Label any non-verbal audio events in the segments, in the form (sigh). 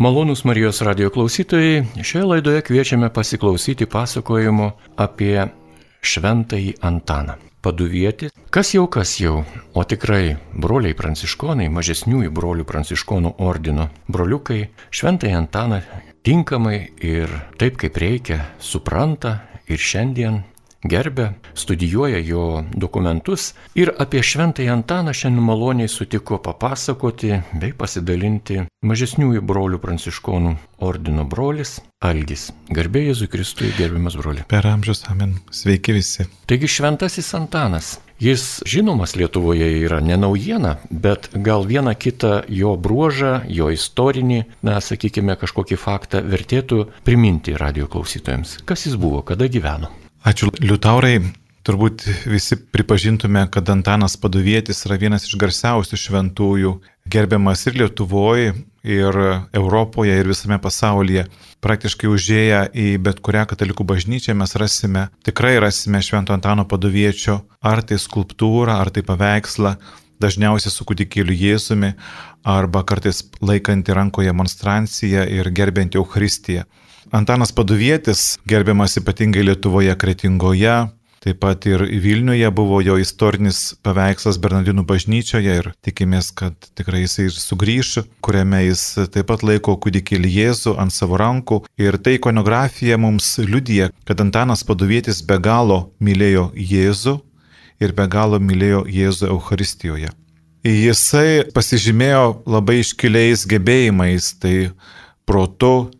Malonus Marijos radio klausytojai, šioje laidoje kviečiame pasiklausyti pasakojimo apie Šventąjį Antaną. Paduvieti, kas jau kas jau, o tikrai broliai pranciškonai, mažesniųjų brolių pranciškonų ordino broliukai, Šventąjį Antaną tinkamai ir taip kaip reikia supranta ir šiandien gerbė, studijuoja jo dokumentus ir apie Šventąjį Antaną šiandien maloniai sutiko papasakoti bei pasidalinti mažesniųjų brolių pranciškonų ordino brolis Algis. Garbė Jėzui Kristui, gerbiamas broli. Per amžius, amen. Sveiki visi. Taigi Šventasis Antanas. Jis žinomas Lietuvoje yra ne naujiena, bet gal vieną kitą jo bruožą, jo istorinį, na, sakykime, kažkokį faktą vertėtų priminti radio klausytojams. Kas jis buvo, kada gyveno. Ačiū, Liutaurai. Turbūt visi pripažintume, kad Antanas Paduvietis yra vienas iš garsiausių šventųjų, gerbiamas ir Lietuvoje, ir Europoje, ir visame pasaulyje. Praktiškai užėję į bet kurią katalikų bažnyčią mes rasime, tikrai rasime Švento Antano Paduviečio, ar tai skulptūrą, ar tai paveikslą, dažniausiai su kūdikėliu Jėzumi, arba kartais laikantį rankoje monstranciją ir gerbinti Eucharistiją. Antanas Paduvietis, gerbiamas ypatingai Lietuvoje Kretingoje, taip pat ir Vilniuje buvo jo istorinis paveikslas Bernardinų bažnyčioje ir tikimės, kad tikrai jisai ir sugrįš, kuriame jis taip pat laiko kūdikėlį Jėzų ant savo rankų. Ir tai ikonografija mums liudija, kad Antanas Paduvietis be galo mylėjo Jėzų ir be galo mylėjo Jėzų Euharistijoje. Jisai pasižymėjo labai iškiliais gebėjimais, tai protu,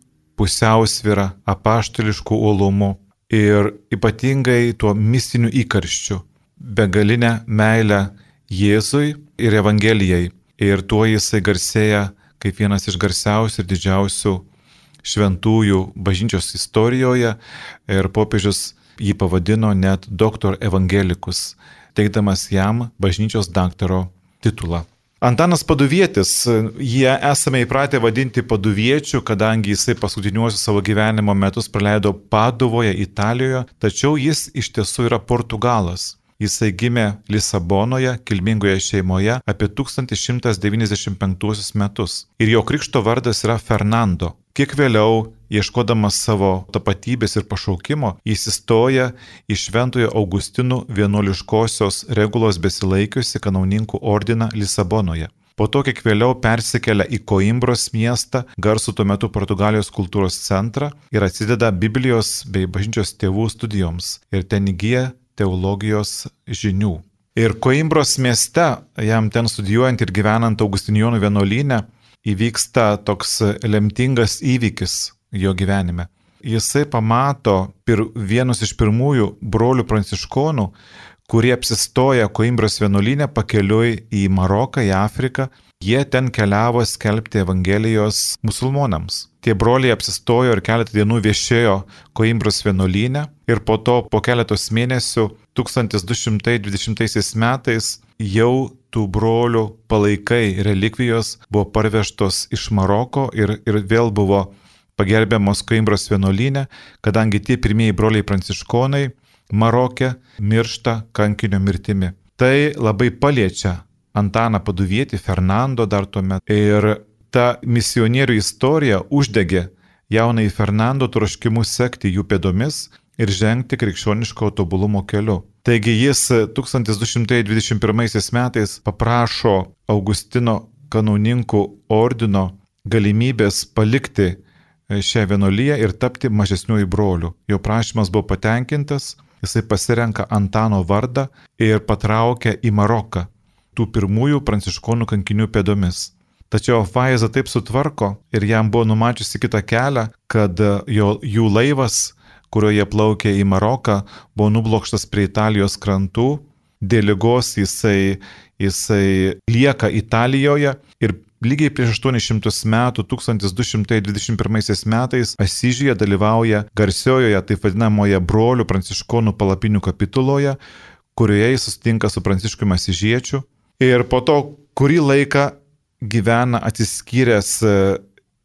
pusiausvyrą, apaštališkų uolumu ir ypatingai tuo mistiniu įkarščiu, begalinę meilę Jėzui ir Evangelijai. Ir tuo jisai garsėja kaip vienas iš garsiausių ir didžiausių šventųjų bažnyčios istorijoje ir popiežius jį pavadino net doktor evangelikus, teikdamas jam bažnyčios daktaro titulą. Antanas Paduvietis, jie esame įpratę vadinti Paduviečiu, kadangi jisai paskutiniuosius savo gyvenimo metus praleido Paduvoje, Italijoje, tačiau jis iš tiesų yra Portugalas. Jisai gimė Lisabonoje, kilmingoje šeimoje apie 1195 metus. Ir jo krikšto vardas yra Fernando. Kiek vėliau, ieškodamas savo tapatybės ir pašaukimo, jis įstoja į Šventojo Augustinų vienuoliškosios regulos besilaikiusi kanauninkų ordiną Lisabonoje. Po to kiek vėliau persikelia į Koimbros miestą, garsų tuo metu Portugalijos kultūros centrą ir atsideda Biblijos bei bažnyčios tėvų studijoms ir ten įgyja teologijos žinių. Ir Koimbros mieste, jam ten studijuojant ir gyvenant Augustinijonų vienuolynę, įvyksta toks lemtingas įvykis jo gyvenime. Jisai pamato pir, vienus iš pirmųjų brolių pranciškonų, kurie apsistoja Koimbros vienuolynę pakeliui į Maroką, į Afriką. Jie ten keliavo skelbti Evangelijos musulmonams. Tie broliai apsistojo ir keletą dienų viešėjo Koimbros vienuolynę ir po to po keletos mėnesių 1220 metais jau tų brolių palaikai, relikvijos buvo parvežtos iš Maroko ir, ir vėl buvo pagerbiamos Koimbros vienuolynė, kadangi tie pirmieji broliai pranciškonai Marokė miršta kankinio mirtimi. Tai labai paliečia Antaną Paduvietį, Fernando dar tuomet. Ir ta misionierių istorija uždegė jaunai Fernando troškimu sekti jų pėdomis ir žengti krikščioniško tobulumo keliu. Taigi jis 1221 metais paprašo Augustino kanauninkų ordino galimybės palikti šią vienolyją ir tapti mažesniųjų brolių. Jo prašymas buvo patenkintas, jisai pasirenka Antano vardą ir patraukia į Maroką tų pirmųjų pranciškonų kankinių pėdomis. Tačiau Faiza taip sutvarko ir jam buvo numačiusi kitą kelią, kad jo, jų laivas kuriuo jie plaukė į Maroką, buvo nublokštas prie Italijos krantų, dėl lygos jisai, jisai lieka Italijoje ir lygiai prieš 800 metų, 1221 metais, Asižyje dalyvauja garsiojoje, taip vadinamoje brolių pranciškonų palapinių kapituloje, kurioje jis susitinka su pranciškumi Asižiečiu. Ir po to kurį laiką gyvena atsiskyręs e,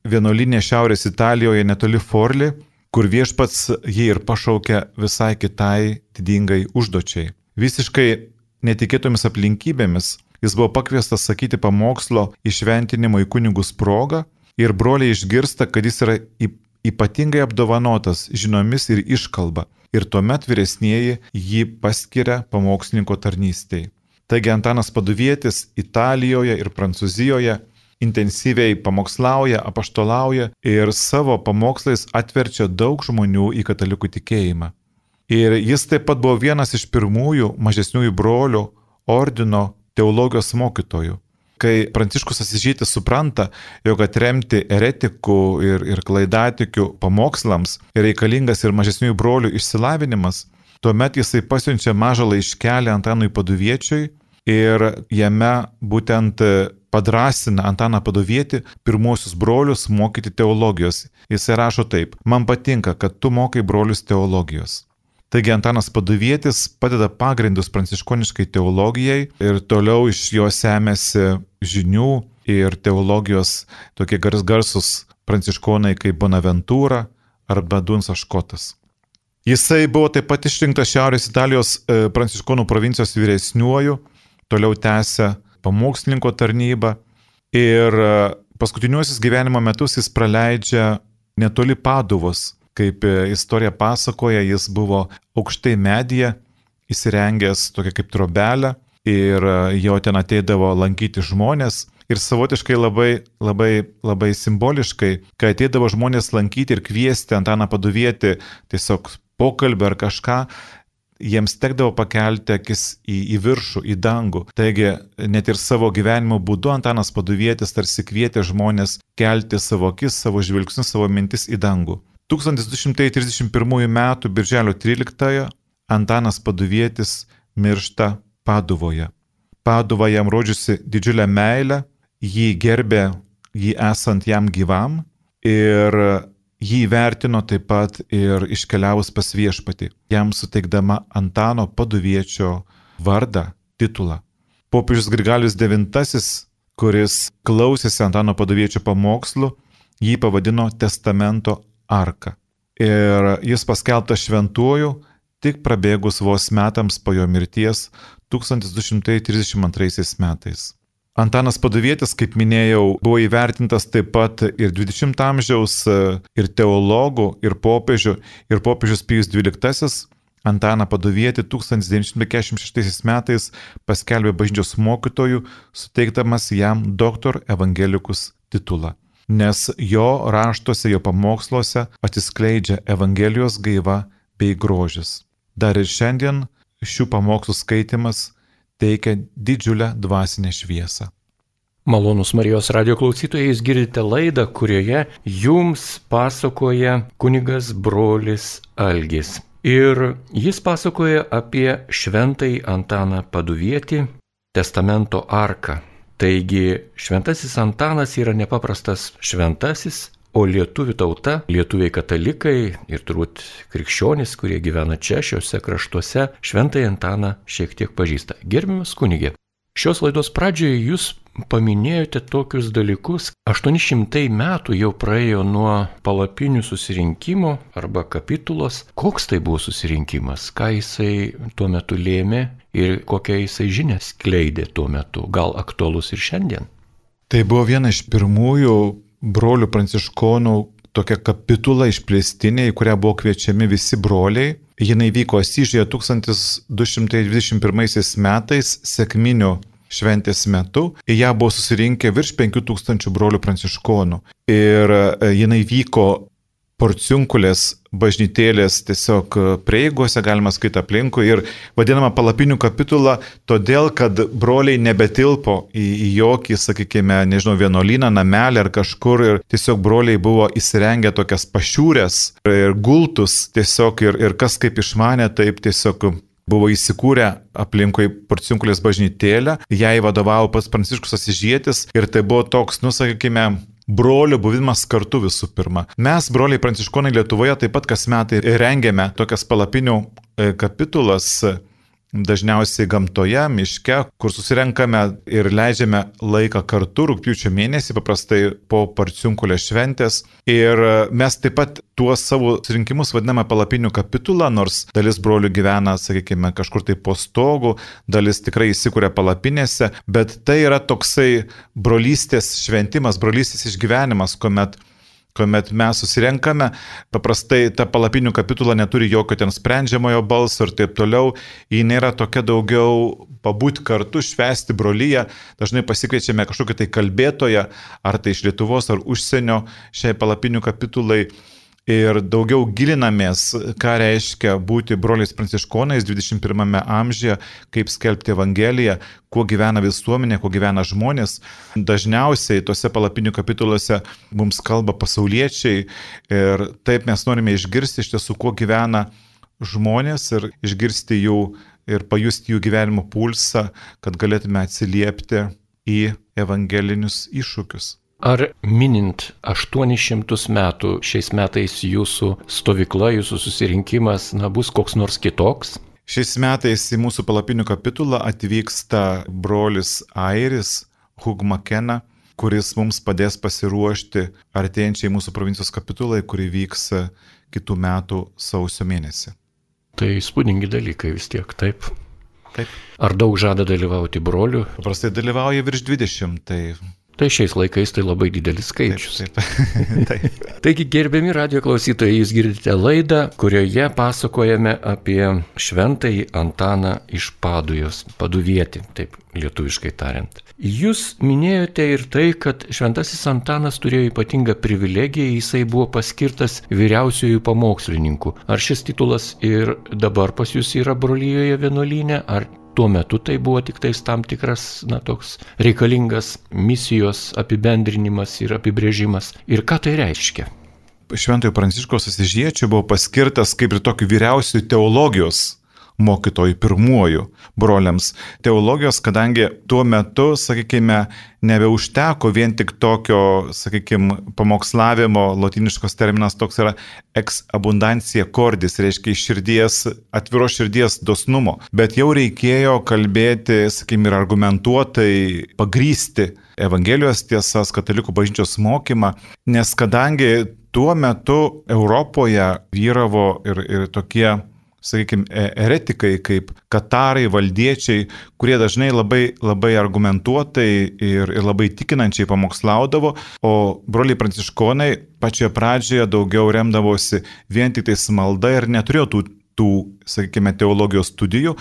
vienolinė Šiaurės Italijoje netoli Forli, kur viešpats jį ir pašaukė visai kitai didingai užduočiai. Visiškai netikėtomis aplinkybėmis jis buvo pakviestas sakyti pamokslo išventinimo į kunigus progą ir broliai išgirsta, kad jis yra ypatingai apdovanotas žinomis ir iškalba. Ir tuomet vyresnieji jį paskiria pamokslininko tarnystėje. Taigi Antanas Paduvietis Italijoje ir Prancūzijoje intensyviai pamokslauja, apaštolauja ir savo pamokslais atverčia daug žmonių į katalikų tikėjimą. Ir jis taip pat buvo vienas iš pirmųjų mažesniųjų brolių ordino teologijos mokytojų. Kai Pranciškus Asižytis supranta, jog atremti eretikų ir, ir klaidatikių pamokslams reikalingas ir mažesniųjų brolių išsilavinimas, tuomet jisai pasiunčia mažą laiškelį Antanui Paduviečiui ir jame būtent padrasina Antaną Padovietį pirmosius brolius mokyti teologijos. Jisai rašo taip, man patinka, kad tu mokai brolius teologijos. Taigi Antanas Paduvietis padeda pagrindus pranciškoniškai teologijai ir toliau iš jo semėsi žinių ir teologijos tokie gars garsus pranciškonai kaip Bonaventūra arba Dunsas Škotas. Jisai buvo taip pat išrinktas Šiaurės Italijos e, pranciškonų provincijos vyresniuoju, toliau tęsė pamokslininko tarnybą ir e, paskutiniuosius gyvenimo metus jis praleidžia netoli Paduvos. Kaip e, istorija pasakoja, jis buvo aukštai medyje, įsirengęs tokia kaip trobelę ir e, jo ten ateidavo lankyti žmonės. Ir savotiškai labai, labai, labai simboliškai, kai ateidavo žmonės lankyti ir kviesti Antaną paduvieti tiesiog pokalbį ar kažką, jiems tekdavo pakelti akis į, į viršų, į dangų. Taigi net ir savo gyvenimo būdu Antanas Paduvietis tarsi kvietė žmonės kelti savo akis, savo žvilgsnius, savo mintis į dangų. 1231 m. birželio 13 Antanas Paduvietis miršta Paduvoje. Paduva jam rodžiusi didžiulę meilę, jį gerbė jį esant jam gyvam ir Jį vertino taip pat ir iškeliavus pas viešpatį, jam suteikdama Antano paduviečio vardą, titulą. Popiežius Grigalius IX, kuris klausėsi Antano paduviečio pamokslų, jį pavadino testamento arka. Ir jis paskelbtas šventuoju tik prabėgus vos metams po jo mirties 1232 metais. Antanas Paduvietis, kaip minėjau, buvo įvertintas taip pat ir 20 amžiaus e, ir teologų, ir popiežių, ir popiežius Pijus XII. Antaną Paduvietį 1946 metais paskelbė bažnyčios mokytojų, suteikdamas jam doktor evangelikus titulą. Nes jo raštuose, jo pamoksluose atsiskleidžia Evangelijos gaiva bei grožis. Dar ir šiandien šių pamokslų skaitimas teikia didžiulę dvasinę šviesą. Malonus Marijos radio klausytojai, jūs girdite laidą, kurioje jums pasakoja kunigas brolis Algis. Ir jis pasakoja apie šventąjį Antaną Paduvietį, testamento arką. Taigi šventasis Antanas yra nepaprastas šventasis, O lietuvių tauta, lietuviai katalikai ir turbūt krikščionys, kurie gyvena čia, šiuose kraštuose, šventąjį Antaną šiek tiek pažįsta. Gerbiamas kunigė, šios laidos pradžioje jūs paminėjote tokius dalykus. 800 metų jau praėjo nuo palapinių susirinkimo arba kapitulos. Koks tai buvo susirinkimas, ką jisai tuo metu lėmė ir kokią jisai žinią skleidė tuo metu, gal aktualus ir šiandien? Tai buvo viena iš pirmųjų brolių pranciškonų tokia kapitula išplėstinė, į kurią buvo kviečiami visi broliai. Jinai vyko Asyžėje 1221 metais, sėkminių šventės metu. Į ją buvo susirinkę virš 5000 brolių pranciškonų. Ir e, jinai vyko porciunkulės bažnytėlės tiesiog prieigose, galima skaityti aplinkui ir vadinama palapinių kapitula, todėl kad broliai nebetilpo į, į jokį, sakykime, nežinau, vienuolyną, namelį ar kažkur ir tiesiog broliai buvo įsirengę tokias pašiūrės ir gultus tiesiog ir, ir kas kaip išmanė, taip tiesiog buvo įsikūrę aplinkui porciunkulės bažnytėlę, jai vadovavo pats Pranciškus Asižėtis ir tai buvo toks, nu, sakykime, brolių buvimas kartu visų pirma. Mes, broliai pranciškonai Lietuvoje, taip pat kas metai rengiame tokias palapinių e, kapitulas dažniausiai gamtoje, miške, kur susirenkame ir leidžiame laiką kartu rūpiučio mėnesį, paprastai po parciunkulio šventės. Ir mes taip pat tuos savo rinkimus vadiname palapinių kapitulą, nors dalis brolių gyvena, sakykime, kažkur tai po stogu, dalis tikrai įsikūrė palapinėse, bet tai yra toksai brolystės šventimas, brolystės išgyvenimas, kuomet kuomet mes susirenkame, paprastai ta palapinių kapitula neturi jokio ten sprendžiamojo balso ir taip toliau, ji nėra tokia daugiau pabūti kartu, švesti brolyje, dažnai pasikviečiame kažkokį tai kalbėtoją, ar tai iš Lietuvos, ar užsienio šiai palapinių kapitulai ir daugiau gilinamės, ką reiškia būti broliais pranciškonais 21 amžiuje, kaip skelbti Evangeliją, kuo gyvena visuomenė, kuo gyvena žmonės. Dažniausiai tose palapinių kapituluose mums kalba pasauliečiai ir taip mes norime išgirsti iš tiesų, kuo gyvena žmonės ir išgirsti jų ir pajusti jų gyvenimo pulsą, kad galėtume atsiliepti į evangelinius iššūkius. Ar minint 800 metų šiais metais jūsų stovykla, jūsų susirinkimas, na, bus koks nors kitoks? Šiais metais į mūsų palapinių kapitulą atvyksta brolis Airis Hugmakena, kuris mums padės pasiruošti artėjančiai mūsų provincijos kapitulai, kuri vyks kitų metų sausio mėnesį. Tai spūdingi dalykai vis tiek, taip. Taip. Ar daug žada dalyvauti brolių? Paprastai dalyvauja virš 20, tai Tai šiais laikais tai labai didelis skaičius. Taip, taip, (laughs) taip. Taigi, gerbiami radio klausytojai, jūs girdite laidą, kurioje pasakojame apie šventąjį Antaną iš Padujos, paduvietį, taip lietuviškai tariant. Jūs minėjote ir tai, kad šventasis Antanas turėjo ypatingą privilegiją, jisai buvo paskirtas vyriausiojų pamokslininkų. Ar šis titulas ir dabar pas jūs yra brolyjoje vienuolynė, ar tuo metu tai buvo tik tais tam tikras, na, toks reikalingas misijos apibendrinimas ir apibrėžimas. Ir ką tai reiškia? Šventojo Pranciškos Asižiečio buvo paskirtas kaip ir tokiu vyriausiu teologijos mokytojų pirmuoju broliams. Teologijos, kadangi tuo metu, sakykime, nebeužteko vien tik tokio, sakykime, pamokslavimo, latiniškos terminas toks yra ex abundancija cordis, reiškia iš širdies, atviros širdies dosnumo, bet jau reikėjo kalbėti, sakykime, ir argumentuotai pagrysti Evangelijos tiesas, katalikų bažnyčios mokymą, nes kadangi tuo metu Europoje vyravo ir, ir tokie sakykime, eretikai, kaip katarai, valdiečiai, kurie dažnai labai, labai argumentuotai ir, ir labai tikinančiai pamokslaudavo, o broliai pranciškonai pačioje pradžioje daugiau remdavosi vien tik tais malda ir neturėjo tų, tų sakykime, teologijos studijų.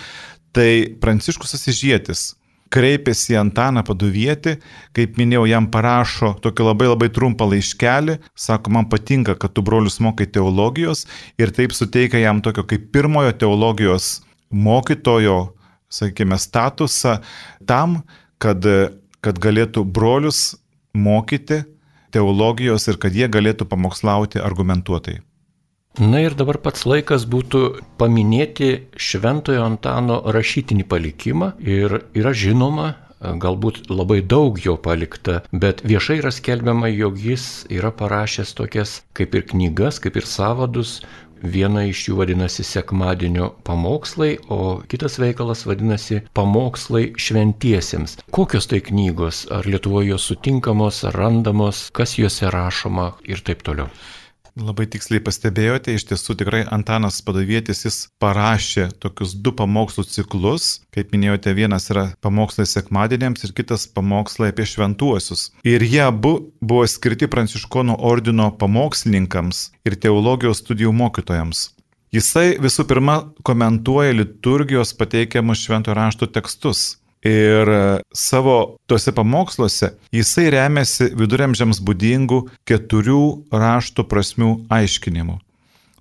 Tai Pranciškus Asižėtis kreipiasi į Antaną paduvietį, kaip minėjau, jam parašo tokį labai labai trumpą laiškelį, sako, man patinka, kad tu brolius mokai teologijos ir taip suteikia jam tokio kaip pirmojo teologijos mokytojo, sakykime, statusą tam, kad, kad galėtų brolius mokyti teologijos ir kad jie galėtų pamokslauti argumentuotai. Na ir dabar pats laikas būtų paminėti Šventojo Antano rašytinį palikimą ir yra žinoma, galbūt labai daug jo palikta, bet viešai yra skelbiama, jog jis yra parašęs tokias kaip ir knygas, kaip ir savadus. Viena iš jų vadinasi Sekmadienio pamokslai, o kitas veikalas vadinasi Pamokslai šventiesiems. Kokios tai knygos, ar Lietuvoje jos sutinkamos, ar randamos, kas juose rašoma ir taip toliau. Labai tiksliai pastebėjote, iš tiesų tikrai Antanas Padavietis jis parašė tokius du pamokslų ciklus. Kaip minėjote, vienas yra pamokslai sekmadienėms ir kitas pamokslai apie šventuosius. Ir jie abu buvo skirti Pranciškonų ordino pamokslininkams ir teologijos studijų mokytojams. Jisai visų pirma komentuoja liturgijos pateikiamus šventojo rašto tekstus Ir savo tuose pamoksluose jisai remiasi viduramžiams būdingų keturių rašto prasmių aiškinimu.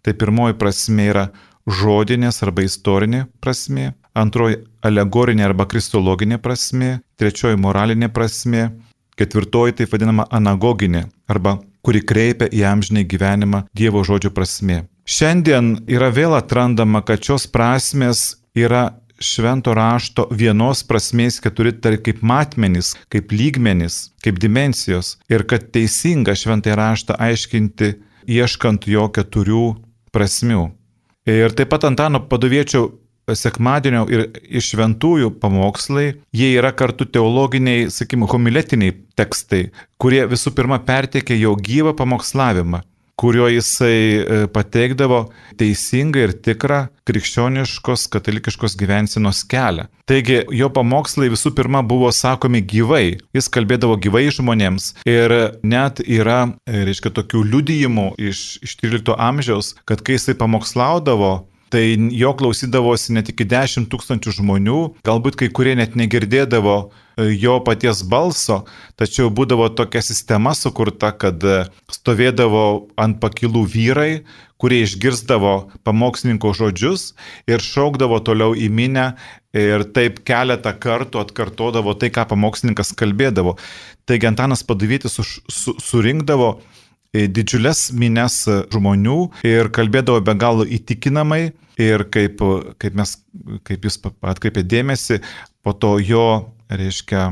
Tai pirmoji prasme yra žodinės arba istorinė prasme, antroji alegorinė arba kristologinė prasme, trečioji moralinė prasme, ketvirtoji taip vadinama anagoginė arba kuri kreipia į amžinį gyvenimą Dievo žodžio prasme. Šiandien yra vėl atrandama, kad šios prasmės yra švento rašto vienos prasmės keturi tari kaip matmenys, kaip lygmenys, kaip dimensijos ir kad teisinga šventąjį raštą aiškinti ieškant jo keturių prasmių. Ir taip pat Antano padoviečio sekmadienio ir iš šventųjų pamokslai, jie yra kartu teologiniai, sakykime, homiletiniai tekstai, kurie visų pirma perteikia jo gyvą pamokslavimą kurio jisai e, pateikdavo teisingą ir tikrą krikščioniškos katalikiškos gyvensinos kelią. Taigi jo pamokslai visų pirma buvo sakomi gyvai, jis kalbėdavo gyvai žmonėms ir net yra, e, reiškia, tokių liudijimų iš, iš 13 amžiaus, kad kai jisai pamokslaudavo, tai jo klausydavosi net iki 10 tūkstančių žmonių, galbūt kai kurie net negirdėdavo e, jo paties balso, tačiau būdavo tokia sistema sukurta, kad e, stovėdavo ant pakilų vyrai, kurie išgirzdavo pamokslininko žodžius ir šaukdavo toliau į minę ir taip keletą kartų atkartodavo tai, ką pamokslininkas kalbėdavo. Taigi Antanas Paduvėtis su, surinkdavo didžiulės mines žmonių ir kalbėdavo be galo įtikinamai ir kaip, kaip, mes, kaip jūs atkreipė dėmesį, po to jo, reiškia,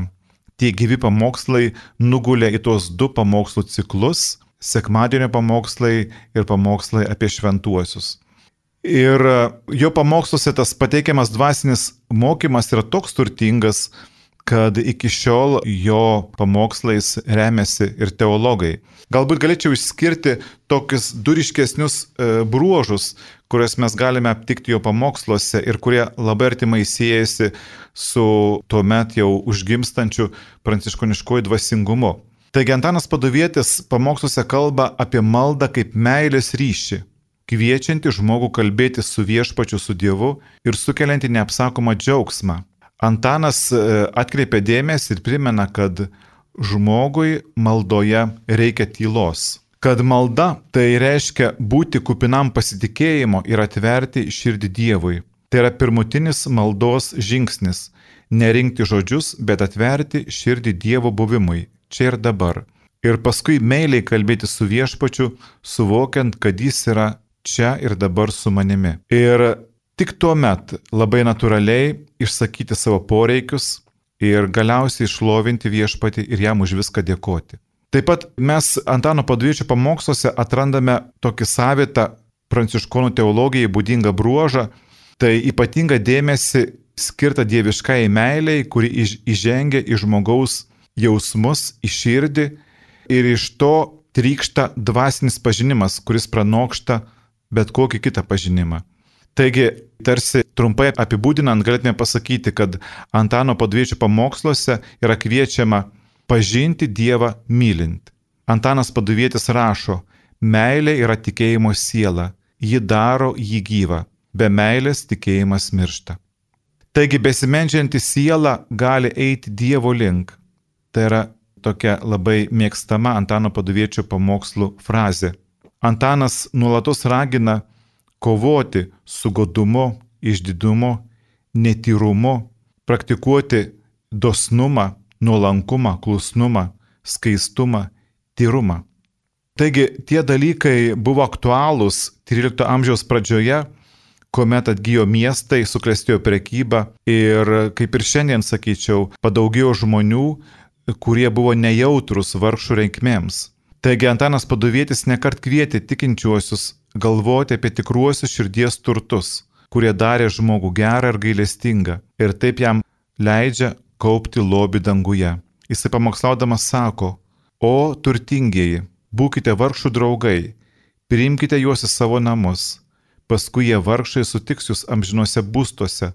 tie gyvi pamokslai nugulė į tuos du pamokslų ciklus - sekmadienio pamokslai ir pamokslai apie šventuosius. Ir jo pamoksluose tas pateikiamas dvasinis mokymas yra toks turtingas, kad iki šiol jo pamokslais remiasi ir teologai. Galbūt galėčiau išskirti tokius duriškesnius e, bruožus, kuriuos mes galime aptikti jo pamoksluose ir kurie labai artimai siejasi su tuo met jau užgimstančiu pranciškoniškoju dvasingumu. Taigi Antanas Paduvietis pamoksluose kalba apie maldą kaip meilės ryšį, kviečianti žmogų kalbėti su viešpačiu su Dievu ir sukelianti neapsakomą džiaugsmą. Antanas e, atkreipia dėmesį ir primena, kad žmogui maldoje reikia tylos. Kad malda tai reiškia būti kupinam pasitikėjimo ir atverti širdį Dievui. Tai yra pirmutinis maldos žingsnis - nerinkti žodžius, bet atverti širdį Dievo buvimui, čia ir dabar. Ir paskui meiliai kalbėti su viešpačiu, suvokiant, kad jis yra čia ir dabar su manimi. Ir Tik tuo met labai natūraliai išsakyti savo poreikius ir galiausiai išlovinti viešpatį ir jam už viską dėkoti. Taip pat mes Antano Paduviečio pamoksluose atrandame tokį savitą pranciškonų teologijai būdingą bruožą, tai ypatinga dėmesį skirta dieviškai meiliai, kuri įžengia į žmogaus jausmus, į širdį ir iš to trykšta dvasinis pažinimas, kuris pranokšta bet kokį kitą pažinimą. Taigi, tarsi trumpai apibūdinant, galėtume pasakyti, kad Antano padviečių pamoksluose yra kviečiama pažinti Dievą mylint. Antanas paduvietis rašo, meilė yra tikėjimo siela, ji daro jį gyvą, be meilės tikėjimas miršta. Taigi besimenčianti siela gali eiti Dievo link. Tai yra tokia labai mėgstama Antano paduviečio pamokslų frazė. Antanas nuolatos ragina kovoti su godumu, išdidumu, netyrumu, praktikuoti dosnumą, nuolankumą, klusnumą, skaistumą, tyrumą. Taigi tie dalykai buvo aktualūs XIII amžiaus pradžioje, kuomet atgyjo miestai, suklestėjo prekyba ir, kaip ir šiandien sakyčiau, padaugėjo žmonių, kurie buvo nejautrus vargšų reikmėms. Taigi Antanas Paduvėtis nekart kvietė tikinčiuosius galvoti apie tikruosius širdies turtus, kurie darė žmogų gerą ir gailestingą ir taip jam leidžia kaupti lobį danguje. Jisai pamokslaudamas sako, o turtingieji, būkite vargšų draugai, priimkite juos į savo namus, paskui jie vargšai sutiks jūs amžinuose būstuose,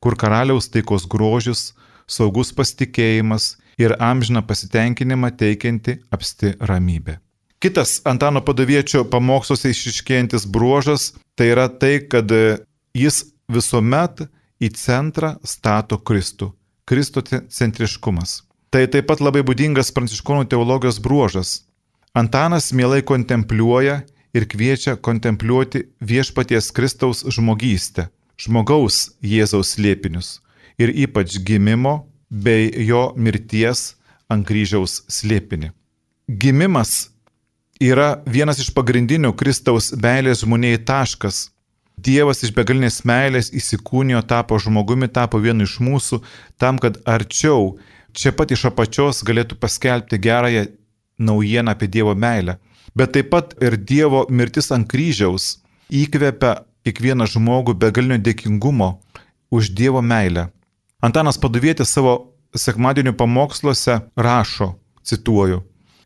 kur karaliaus taikos grožis, saugus pasitikėjimas ir amžiną pasitenkinimą teikianti apsti ramybė. Kitas Antano padaviečio pamoksluose išiškėjantis bruožas tai yra tai, kad jis visuomet į centrą stato Kristų. Kristo centriškumas. Tai taip pat labai būdingas pranciškonų teologijos bruožas. Antanas mielai kontempliuoja ir kviečia kontempliuoti viešpaties Kristaus žmogystę, žmogaus Jėzaus slėpinius ir ypač gimimo bei jo mirties ant kryžiaus slėpinį. Gimimas yra vienas iš pagrindinių Kristaus meilės žmonėjai taškas. Dievas iš begalinės meilės įsikūnijo, tapo žmogumi, tapo vienu iš mūsų, tam, kad arčiau, čia pat iš apačios galėtų paskelbti gerąją naujieną apie Dievo meilę. Bet taip pat ir Dievo mirtis ant kryžiaus įkvepia kiekvieną žmogų begalinio dėkingumo už Dievo meilę. Antanas Paduvėtis savo sekmadienio pamoksluose rašo, cituoju,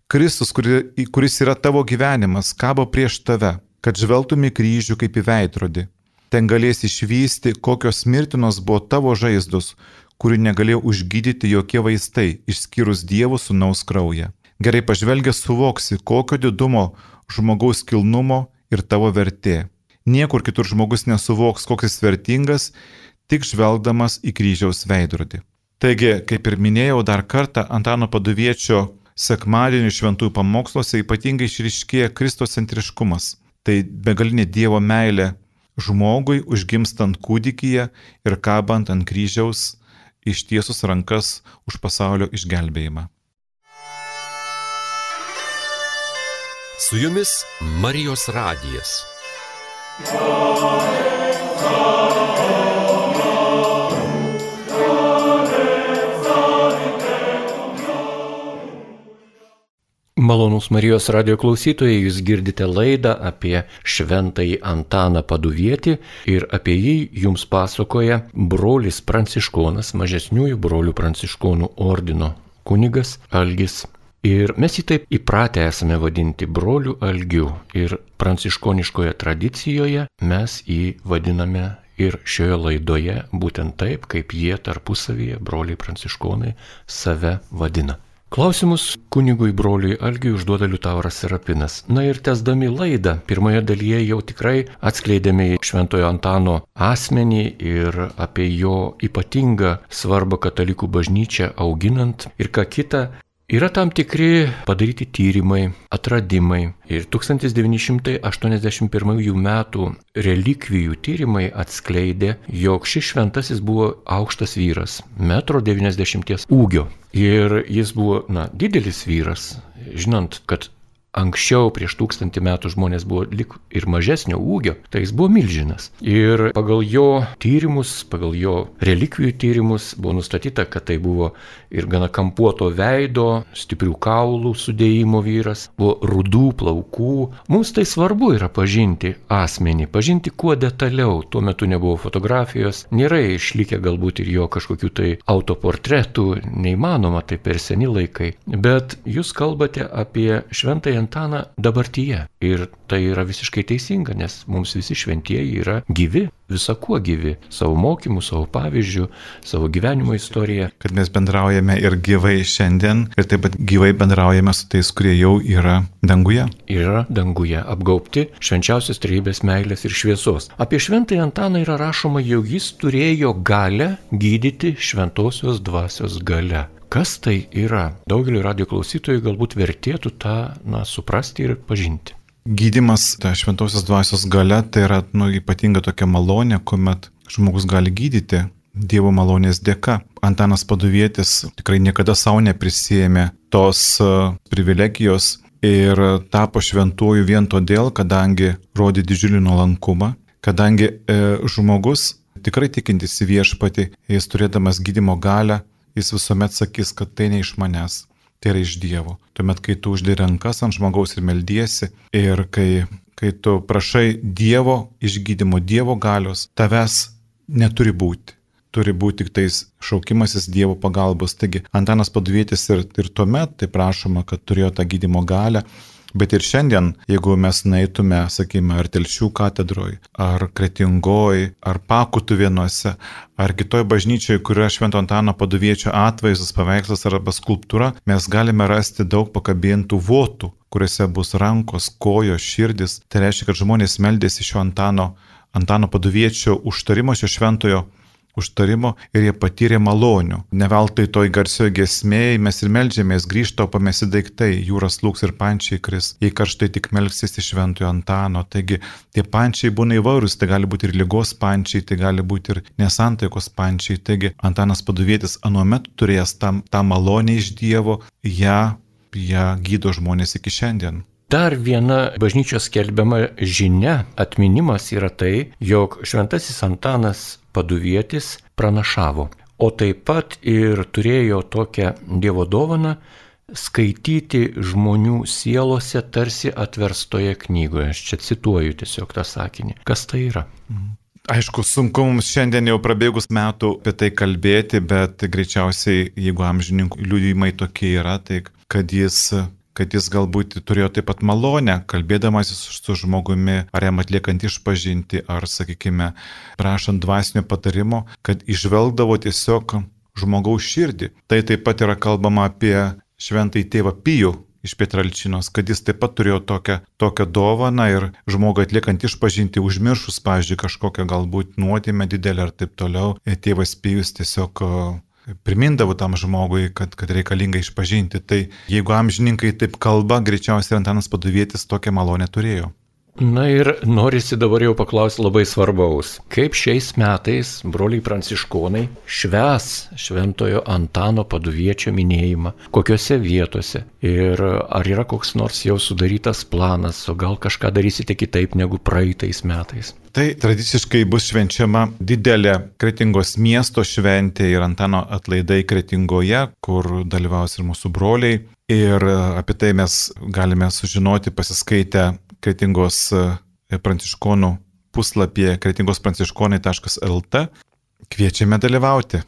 Kristus, kuris yra tavo gyvenimas, kabo prieš tave, kad žvelgtum į kryžių kaip į veidrodį. Ten galėsi išvysti, kokios mirtinos buvo tavo žaizdos, kurių negalėjo užgydyti jokie vaistai, išskyrus Dievo sunaus kraują. Gerai pažvelgęs suvoksi, kokio didumo žmogaus kilnumo ir tavo vertė. Niekur kitur žmogus nesuvoks, koks jis vertingas, tik žvelgdamas į kryžiaus veidrodį. Taigi, kaip ir minėjau dar kartą, Antano paduviečio sekmadienį šventųjų pamoksluose ypatingai išriškėja kristocentriškumas. Tai begalinė Dievo meilė žmogui užgimstant kūdikyje ir kabant ant kryžiaus ištiesus rankas už pasaulio išgelbėjimą. Su jumis Marijos radijas. Malonus Marijos radio klausytojai, jūs girdite laidą apie šventąjį Antaną Paduvietį ir apie jį jums pasakoja brolis Pranciškonas, mažesniųjų brolių Pranciškonų ordino kunigas Algis Ir mes jį taip įpratę esame vadinti broliu algiu. Ir pranciškoniškoje tradicijoje mes jį vadiname ir šioje laidoje būtent taip, kaip jie tarpusavyje, broliai pranciškonai, save vadina. Klausimus kunigui broliui Algiui užduoda Liutauras Serapinas. Na ir tesdami laidą, pirmoje dalyje jau tikrai atskleidėme Šventojo Antano asmenį ir apie jo ypatingą svarbą katalikų bažnyčią auginant ir ką kitą Yra tam tikri padaryti tyrimai, atradimai ir 1981 m. relikvijų tyrimai atskleidė, jog šis šventasis buvo aukštas vyras, 1,90 m ūgio. Ir jis buvo, na, didelis vyras, žinant, kad Anksčiau, prieš tūkstantį metų žmonės buvo lik ir mažesnio ūgio, tai jis buvo milžinas. Ir pagal jo tyrimus, pagal jo relikvijų tyrimus buvo nustatyta, kad tai buvo ir gana kampuoto veido, stiprių kaulų sudėjimo vyras, buvo rudų plaukų. Mums tai svarbu yra pažinti asmenį, pažinti kuo detaliau. Tuo metu nebuvo fotografijos, nėra išlikę galbūt ir jo kažkokių tai autoportretų, neįmanoma tai per seni laikai. Bet jūs kalbate apie šventąją Antaną dabartyje. Ir tai yra visiškai teisinga, nes mums visi šventieji yra gyvi, visakuo gyvi, savo mokymų, savo pavyzdžių, savo gyvenimo istoriją. Kad mes bendraujame ir gyvai šiandien, ir taip pat gyvai bendraujame su tais, kurie jau yra danguje. Yra danguje, apgaupti švenčiausios trybės meilės ir šviesos. Apie šventąjį Antaną yra rašoma, jog jis turėjo galę gydyti šventosios dvasios galę. Kas tai yra? Daugeliu radio klausytojų galbūt vertėtų tą na, suprasti ir pažinti. Gydimas, ta šventosios dvasios gale, tai yra nu, ypatinga tokia malonė, kuomet žmogus gali gydyti Dievo malonės dėka. Antanas Paduvietis tikrai niekada savo neprisėmė tos e, privilegijos ir tapo šventuoju vien todėl, kadangi rodė didžiulį nuolankumą, kadangi e, žmogus tikrai tikintis į viešpatį, jis turėdamas gydimo galę, jis visuomet sakys, kad tai ne iš manęs, tai yra iš Dievo. Tuomet, kai tu uždė rankas ant žmogaus ir meldiesi ir kai, kai tu prašai Dievo išgydymo, Dievo galios, tavęs neturi būti. Turi būti tik tais šaukimasis Dievo pagalbos. Taigi Antanas Paduvėtis ir, ir tuomet tai prašoma, kad turėjo tą gydimo galę Bet ir šiandien, jeigu mes naitume, sakykime, ar telšių katedroje, ar kretingoje, ar pakutų vienuose, ar kitoj bažnyčioje, kurioje Švento Antano paduviečio atvaizdas, paveikslas arba skulptūra, mes galime rasti daug pakabintų votų, kuriuose bus rankos, kojos, širdis. Tai reiškia, kad žmonės meldėsi šio Antano, Antano paduviečio užtarimo šio šventojo užtarimo ir jie patyrė malonių. Neveltui toj garsioje gesmėje mes ir melžiamės grįžto pamesi daiktai, jūras lūks ir pančiai kris, jei karštai tik melksis iš šventojo Antano. Taigi tie pančiai būna įvairūs, tai gali būti ir lygos pančiai, tai gali būti ir nesantaikos pančiai. Taigi Antanas Paduvėtis anuomet turėjęs tam, tą malonę iš Dievo, ją, ją gydo žmonės iki šiandien. Dar viena bažnyčios skelbiama žinia, atminimas yra tai, jog šventasis Antanas paduvietis pranašavo, o taip pat ir turėjo tokią Dievo dovaną skaityti žmonių sielose tarsi atverstoje knygoje. Aš čia cituoju tiesiog tą sakinį. Kas tai yra? Mhm. Aišku, sunku mums šiandien jau prabėgus metų apie tai kalbėti, bet greičiausiai, jeigu amžininkų liūdimai tokie yra, tai kad jis kad jis galbūt turėjo taip pat malonę, kalbėdamasis su žmogumi, ar jam atliekant išpažinti, ar, sakykime, prašant dvasinio patarimo, kad išvelgdavo tiesiog žmogaus širdį. Tai taip pat yra kalbama apie šventąjį tėvą Pijų, iš Pietralčinos, kad jis taip pat turėjo tokią, tokią dovaną ir žmogui atliekant išpažinti, užmiršus, pavyzdžiui, kažkokią galbūt nuodėmę didelę ar taip toliau, tėvas Pijus tiesiog primindavo tam žmogui, kad, kad reikalinga išpažinti. Tai jeigu amžininkai taip kalba, greičiausiai Antanas Paduvietis tokią malonę turėjo. Na ir norisi dabar jau paklausti labai svarbaus. Kaip šiais metais broliai pranciškonai šves šventojo Antano paduviečio minėjimą, kokiuose vietose ir ar yra koks nors jau sudarytas planas, o gal kažką darysite kitaip negu praeitais metais? Tai tradiciškai bus švenčiama didelė Kretingos miesto šventė ir Antano atlaidai Kretingoje, kur dalyvaus ir mūsų broliai. Ir apie tai mes galime sužinoti pasiskaitę Kretingos e, pranciškonų puslapyje kretingospranciškonai.lt. Kviečiame dalyvauti.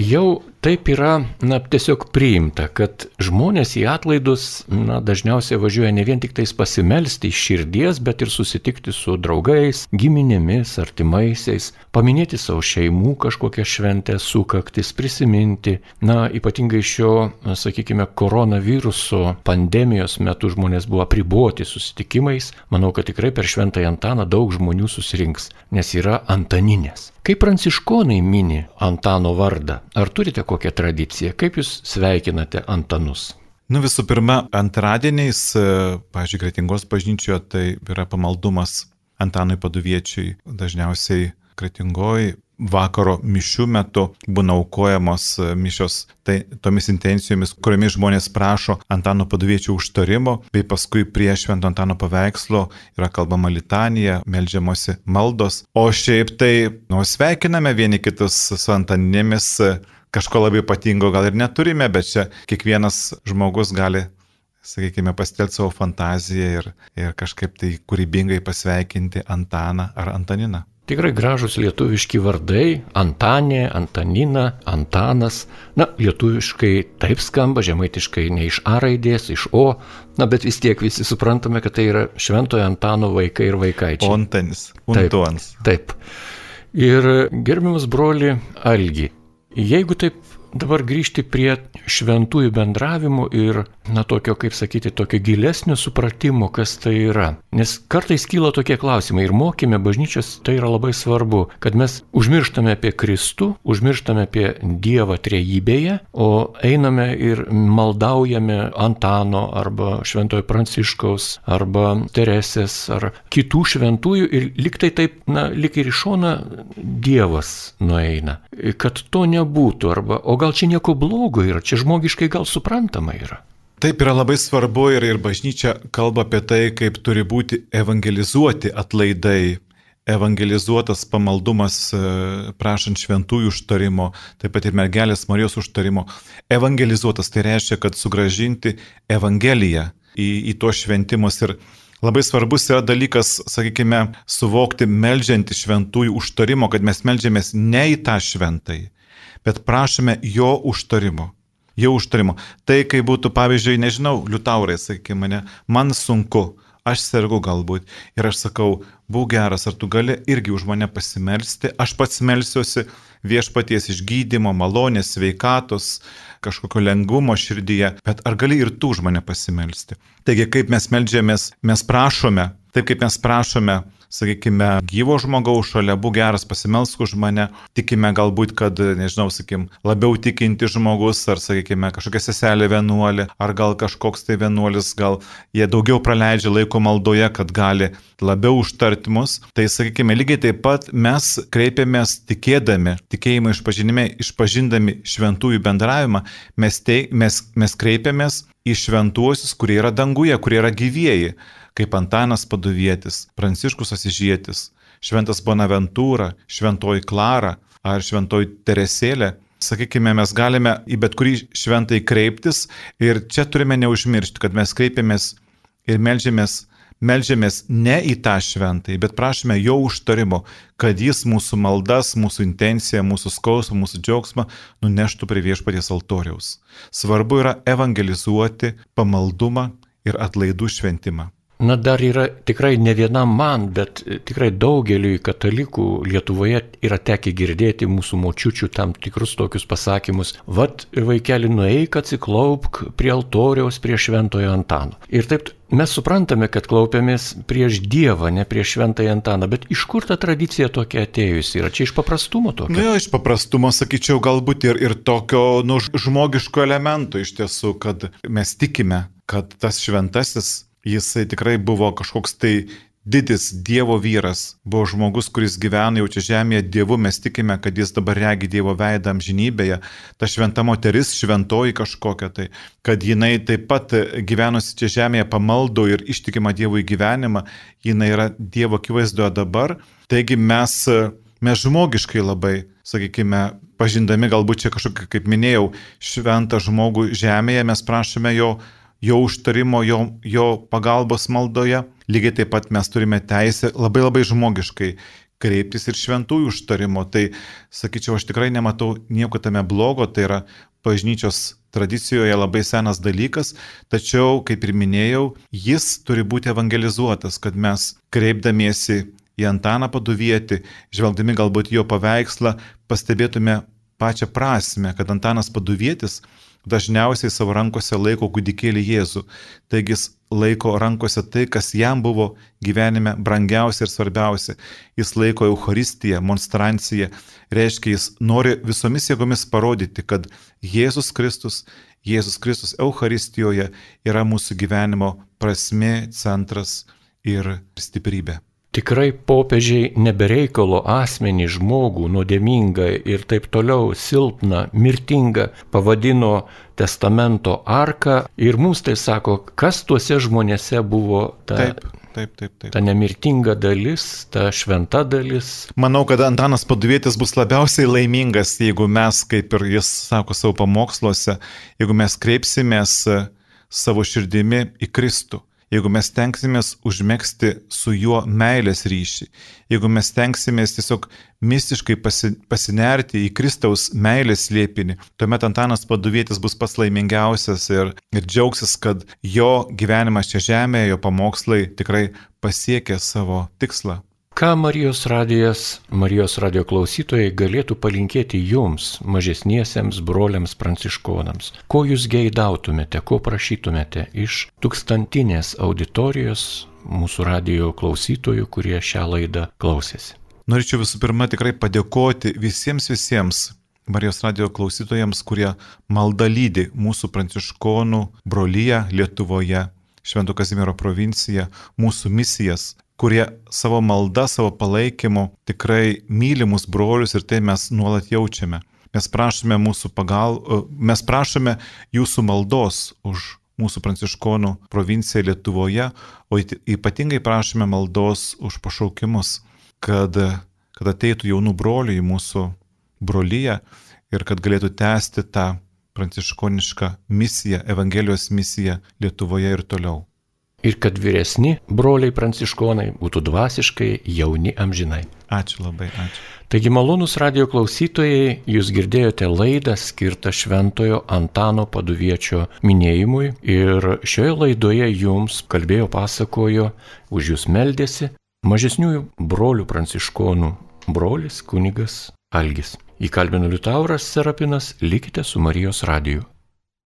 Jau taip yra, na, tiesiog priimta, kad žmonės į atlaidus, na, dažniausiai važiuoja ne vien tik tais pasimelsti iš širdies, bet ir susitikti su draugais, giminėmis, artimaisiais, paminėti savo šeimų kažkokią šventę, sukaktis, prisiminti. Na, ypatingai šio, sakykime, koronaviruso pandemijos metu žmonės buvo apriboti susitikimais. Manau, kad tikrai per šventąją Antaną daug žmonių susirinks, nes yra Antaninės. Kaip pranciškonai mini Antano vardą? Ar turite kokią tradiciją? Kaip jūs sveikinate Antanus? Nu visų pirma, antradieniais, e, pažiūrėjau, Kretingos bažnyčioje tai yra pamaldumas Antanui Paduviečiui. Dažniausiai Kretingoje vakaro mišių metu būna aukojamos e, mišios tai, tomis intencijomis, kuriomis žmonės prašo Antano paduviečio užtarimo, bei paskui prie švento Antano paveikslo yra kalbama litanija, melžiamosi maldos. O šiaip tai, nu, sveikiname vieni kitus su Antaninėmis, kažko labai ypatingo gal ir neturime, bet čia kiekvienas žmogus gali sakykime, pasitelti savo fantaziją ir, ir kažkaip tai kūrybingai pasveikinti Antaną ar Antaniną. Tikrai gražus lietuviški vardai - Antanė, Antanina, Antanas. Na, lietuviškai taip skamba, žemaitiškai ne iš A raidės, iš O. Na, bet vis tiek visi suprantame, kad tai yra Šventojo Antano vaikai ir vaikaičiai. Ontanis, Untuans. Taip. taip. Ir gerbiamas broli Algi, jeigu taip dabar grįžti prie šventųjų bendravimo ir, na, tokio, kaip sakyti, tokio gilesnio supratimo, kas tai yra. Nes kartais kyla tokie klausimai ir mokime bažnyčios tai yra labai svarbu, kad mes užmirštame apie Kristų, užmirštame apie Dievą trejybėje, o einame ir maldaujame Antano arba Šventojo Pranciškaus arba Teresės ar kitų šventųjų ir liktai taip, na, lik ir iš šona Dievas nueina. Kad to nebūtų arba, o gal čia nieko blogo yra, čia žmogiškai gal suprantama yra. Taip yra labai svarbu ir, ir bažnyčia kalba apie tai, kaip turi būti evangelizuoti atlaidai, evangelizuotas pamaldumas e, prašant šventųjų užtarimo, taip pat ir mergelės Marijos užtarimo. Evangelizuotas tai reiškia, kad sugražinti Evangeliją į, į tuos šventimus ir labai svarbus yra dalykas, sakykime, suvokti melžiantį šventųjų užtarimo, kad mes melžiamės ne į tą šventai, bet prašome jo užtarimo. Jo užtarimo. Tai kai būtų, pavyzdžiui, nežinau, liutaurai, sakykime mane, man sunku, aš sergu galbūt ir aš sakau, būk geras, ar tu gali irgi už mane pasimelsti, aš pats melsiuosi viešpaties išgydymo, malonės, sveikatos, kažkokio lengvumo širdyje, bet ar gali ir tu už mane pasimelsti. Taigi, kaip mes melžiamės, mes prašome, taip kaip mes prašome sakykime, gyvo žmogaus šalia, būk geras, pasimelsk už mane, tikime galbūt, kad, nežinau, sakykim, labiau tikinti žmogus, ar, sakykime, kažkokia seselė vienuolė, ar gal kažkoks tai vienuolis, gal jie daugiau praleidžia laiko maldoje, kad gali labiau užtarti mus. Tai, sakykime, lygiai taip pat mes kreipiamės tikėdami, tikėjimo išpažinime, išpažindami šventųjų bendravimą, mes, te, mes, mes kreipiamės į šventuosius, kurie yra danguje, kurie yra gyvieji kaip Antanas Paduvietis, Pranciškus Asižėtis, Šventas Bonaventūra, Šventoji Klara ar Šventoji Teresėlė. Sakykime, mes galime į bet kurį šventai kreiptis ir čia turime neužmiršti, kad mes kreipiamės ir melžiamės melžiamės ne į tą šventąjį, bet prašome jo užtarimo, kad jis mūsų maldas, mūsų intenciją, mūsų skausmą, mūsų džiaugsmą nuneštų prie viešpaties altoriaus. Svarbu yra evangelizuoti pamaldumą ir atlaidų šventimą. Na dar yra tikrai ne vienam man, bet tikrai daugeliui katalikų Lietuvoje yra tekę girdėti mūsų močiučių tam tikrus tokius pasakymus. Vat vaikeli nueik atsiklaupk prie altoriaus prie šventojo Antano. Ir taip mes suprantame, kad klaupiamės prieš Dievą, ne prieš šventąją Antaną, bet iš kur ta tradicija tokia atėjusi? Yra čia iš paprastumo tokio? Na, nu, iš paprastumo sakyčiau galbūt ir, ir tokio nu, žmogiško elemento iš tiesų, kad mes tikime, kad tas šventasis jisai tikrai buvo kažkoks tai didis Dievo vyras, buvo žmogus, kuris gyvena jau čia žemėje Dievu, mes tikime, kad jis dabar regi Dievo veidą amžinybėje, ta šventa moteris, šventoji kažkokia tai, kad jinai taip pat gyvenusi čia žemėje pamaldo ir ištikima Dievo į gyvenimą, jinai yra Dievo akivaizdoje dabar, taigi mes, mes žmogiškai labai, sakykime, pažindami galbūt čia kažkokį, kaip minėjau, šventą žmogų žemėje, mes prašome jo jo užtarimo, jo, jo pagalbos maldoje. Lygiai taip pat mes turime teisę labai labai žmogiškai kreiptis ir šventųjų užtarimo. Tai, sakyčiau, aš tikrai nematau nieko tame blogo, tai yra bažnyčios tradicijoje labai senas dalykas, tačiau, kaip ir minėjau, jis turi būti evangelizuotas, kad mes kreipdamiesi į Antaną paduvietį, žvelgdami galbūt jo paveikslą, pastebėtume pačią prasme, kad Antanas paduvietis dažniausiai savo rankose laiko kūdikėlį Jėzų. Taigi jis laiko rankose tai, kas jam buvo gyvenime brangiausia ir svarbiausia. Jis laiko Euharistiją, monstranciją. Reiškia, jis nori visomis jėgomis parodyti, kad Jėzus Kristus, Jėzus Kristus Euharistijoje yra mūsų gyvenimo prasme, centras ir stiprybė. Tikrai popiežiai nebereikalo asmenį žmogų nuodėmingą ir taip toliau silpną, mirtingą pavadino testamento arką ir mums tai sako, kas tuose žmonėse buvo ta, taip, taip, taip, taip. ta nemirtinga dalis, ta šventa dalis. Manau, kad Antanas Paduvėtis bus labiausiai laimingas, jeigu mes, kaip ir jis sako savo pamoksluose, jeigu mes kreipsimės savo širdimi į Kristų jeigu mes tenksimės užmėgsti su juo meilės ryšį, jeigu mes tenksimės tiesiog mistiškai pasi, pasinerti į Kristaus meilės liepinį, tuomet Antanas Paduvėtis bus pats laimingiausias ir, ir džiaugsis, kad jo gyvenimas čia žemėje, jo pamokslai tikrai pasiekė savo tikslą. Ką Marijos radijas, Marijos radio klausytojai galėtų palinkėti jums, mažesniesiems broliams pranciškonams? Ko jūs geidautumėte, ko prašytumėte iš tūkstantinės auditorijos mūsų radio klausytojų, kurie šią laidą klausėsi? Norėčiau visų pirma tikrai padėkoti visiems visiems Marijos radio klausytojams, kurie malda lydi mūsų pranciškonų brolyje Lietuvoje, Švento Kazimiero provincija, mūsų misijas kurie savo maldą, savo palaikymu tikrai mylimus brolius ir tai mes nuolat jaučiame. Mes prašome pagal, e, mes prašome jūsų maldos už mūsų pranciškonų provinciją Lietuvoje, o ypatingai prašome maldos už pašaukimus, kad, kad ateitų jaunų brolių į mūsų brolyje ir kad galėtų tęsti tą pranciškonišką misiją, Evangelijos misiją Lietuvoje ir toliau ir kad vyresni broliai pranciškonai būtų dvasiškai jauni amžinai. Ačiū labai, ačiū. Taigi malonus radio klausytojai, jūs girdėjote laidą skirtą Šventojo Antano paduviečio minėjimui ir šioje laidoje jums kalbėjo pasakojo, už jūs meldėsi mažesniųjų brolių pranciškonų brolis kunigas Algis. Įkalbino Liutauras Serapinas, likite su Marijos radiju.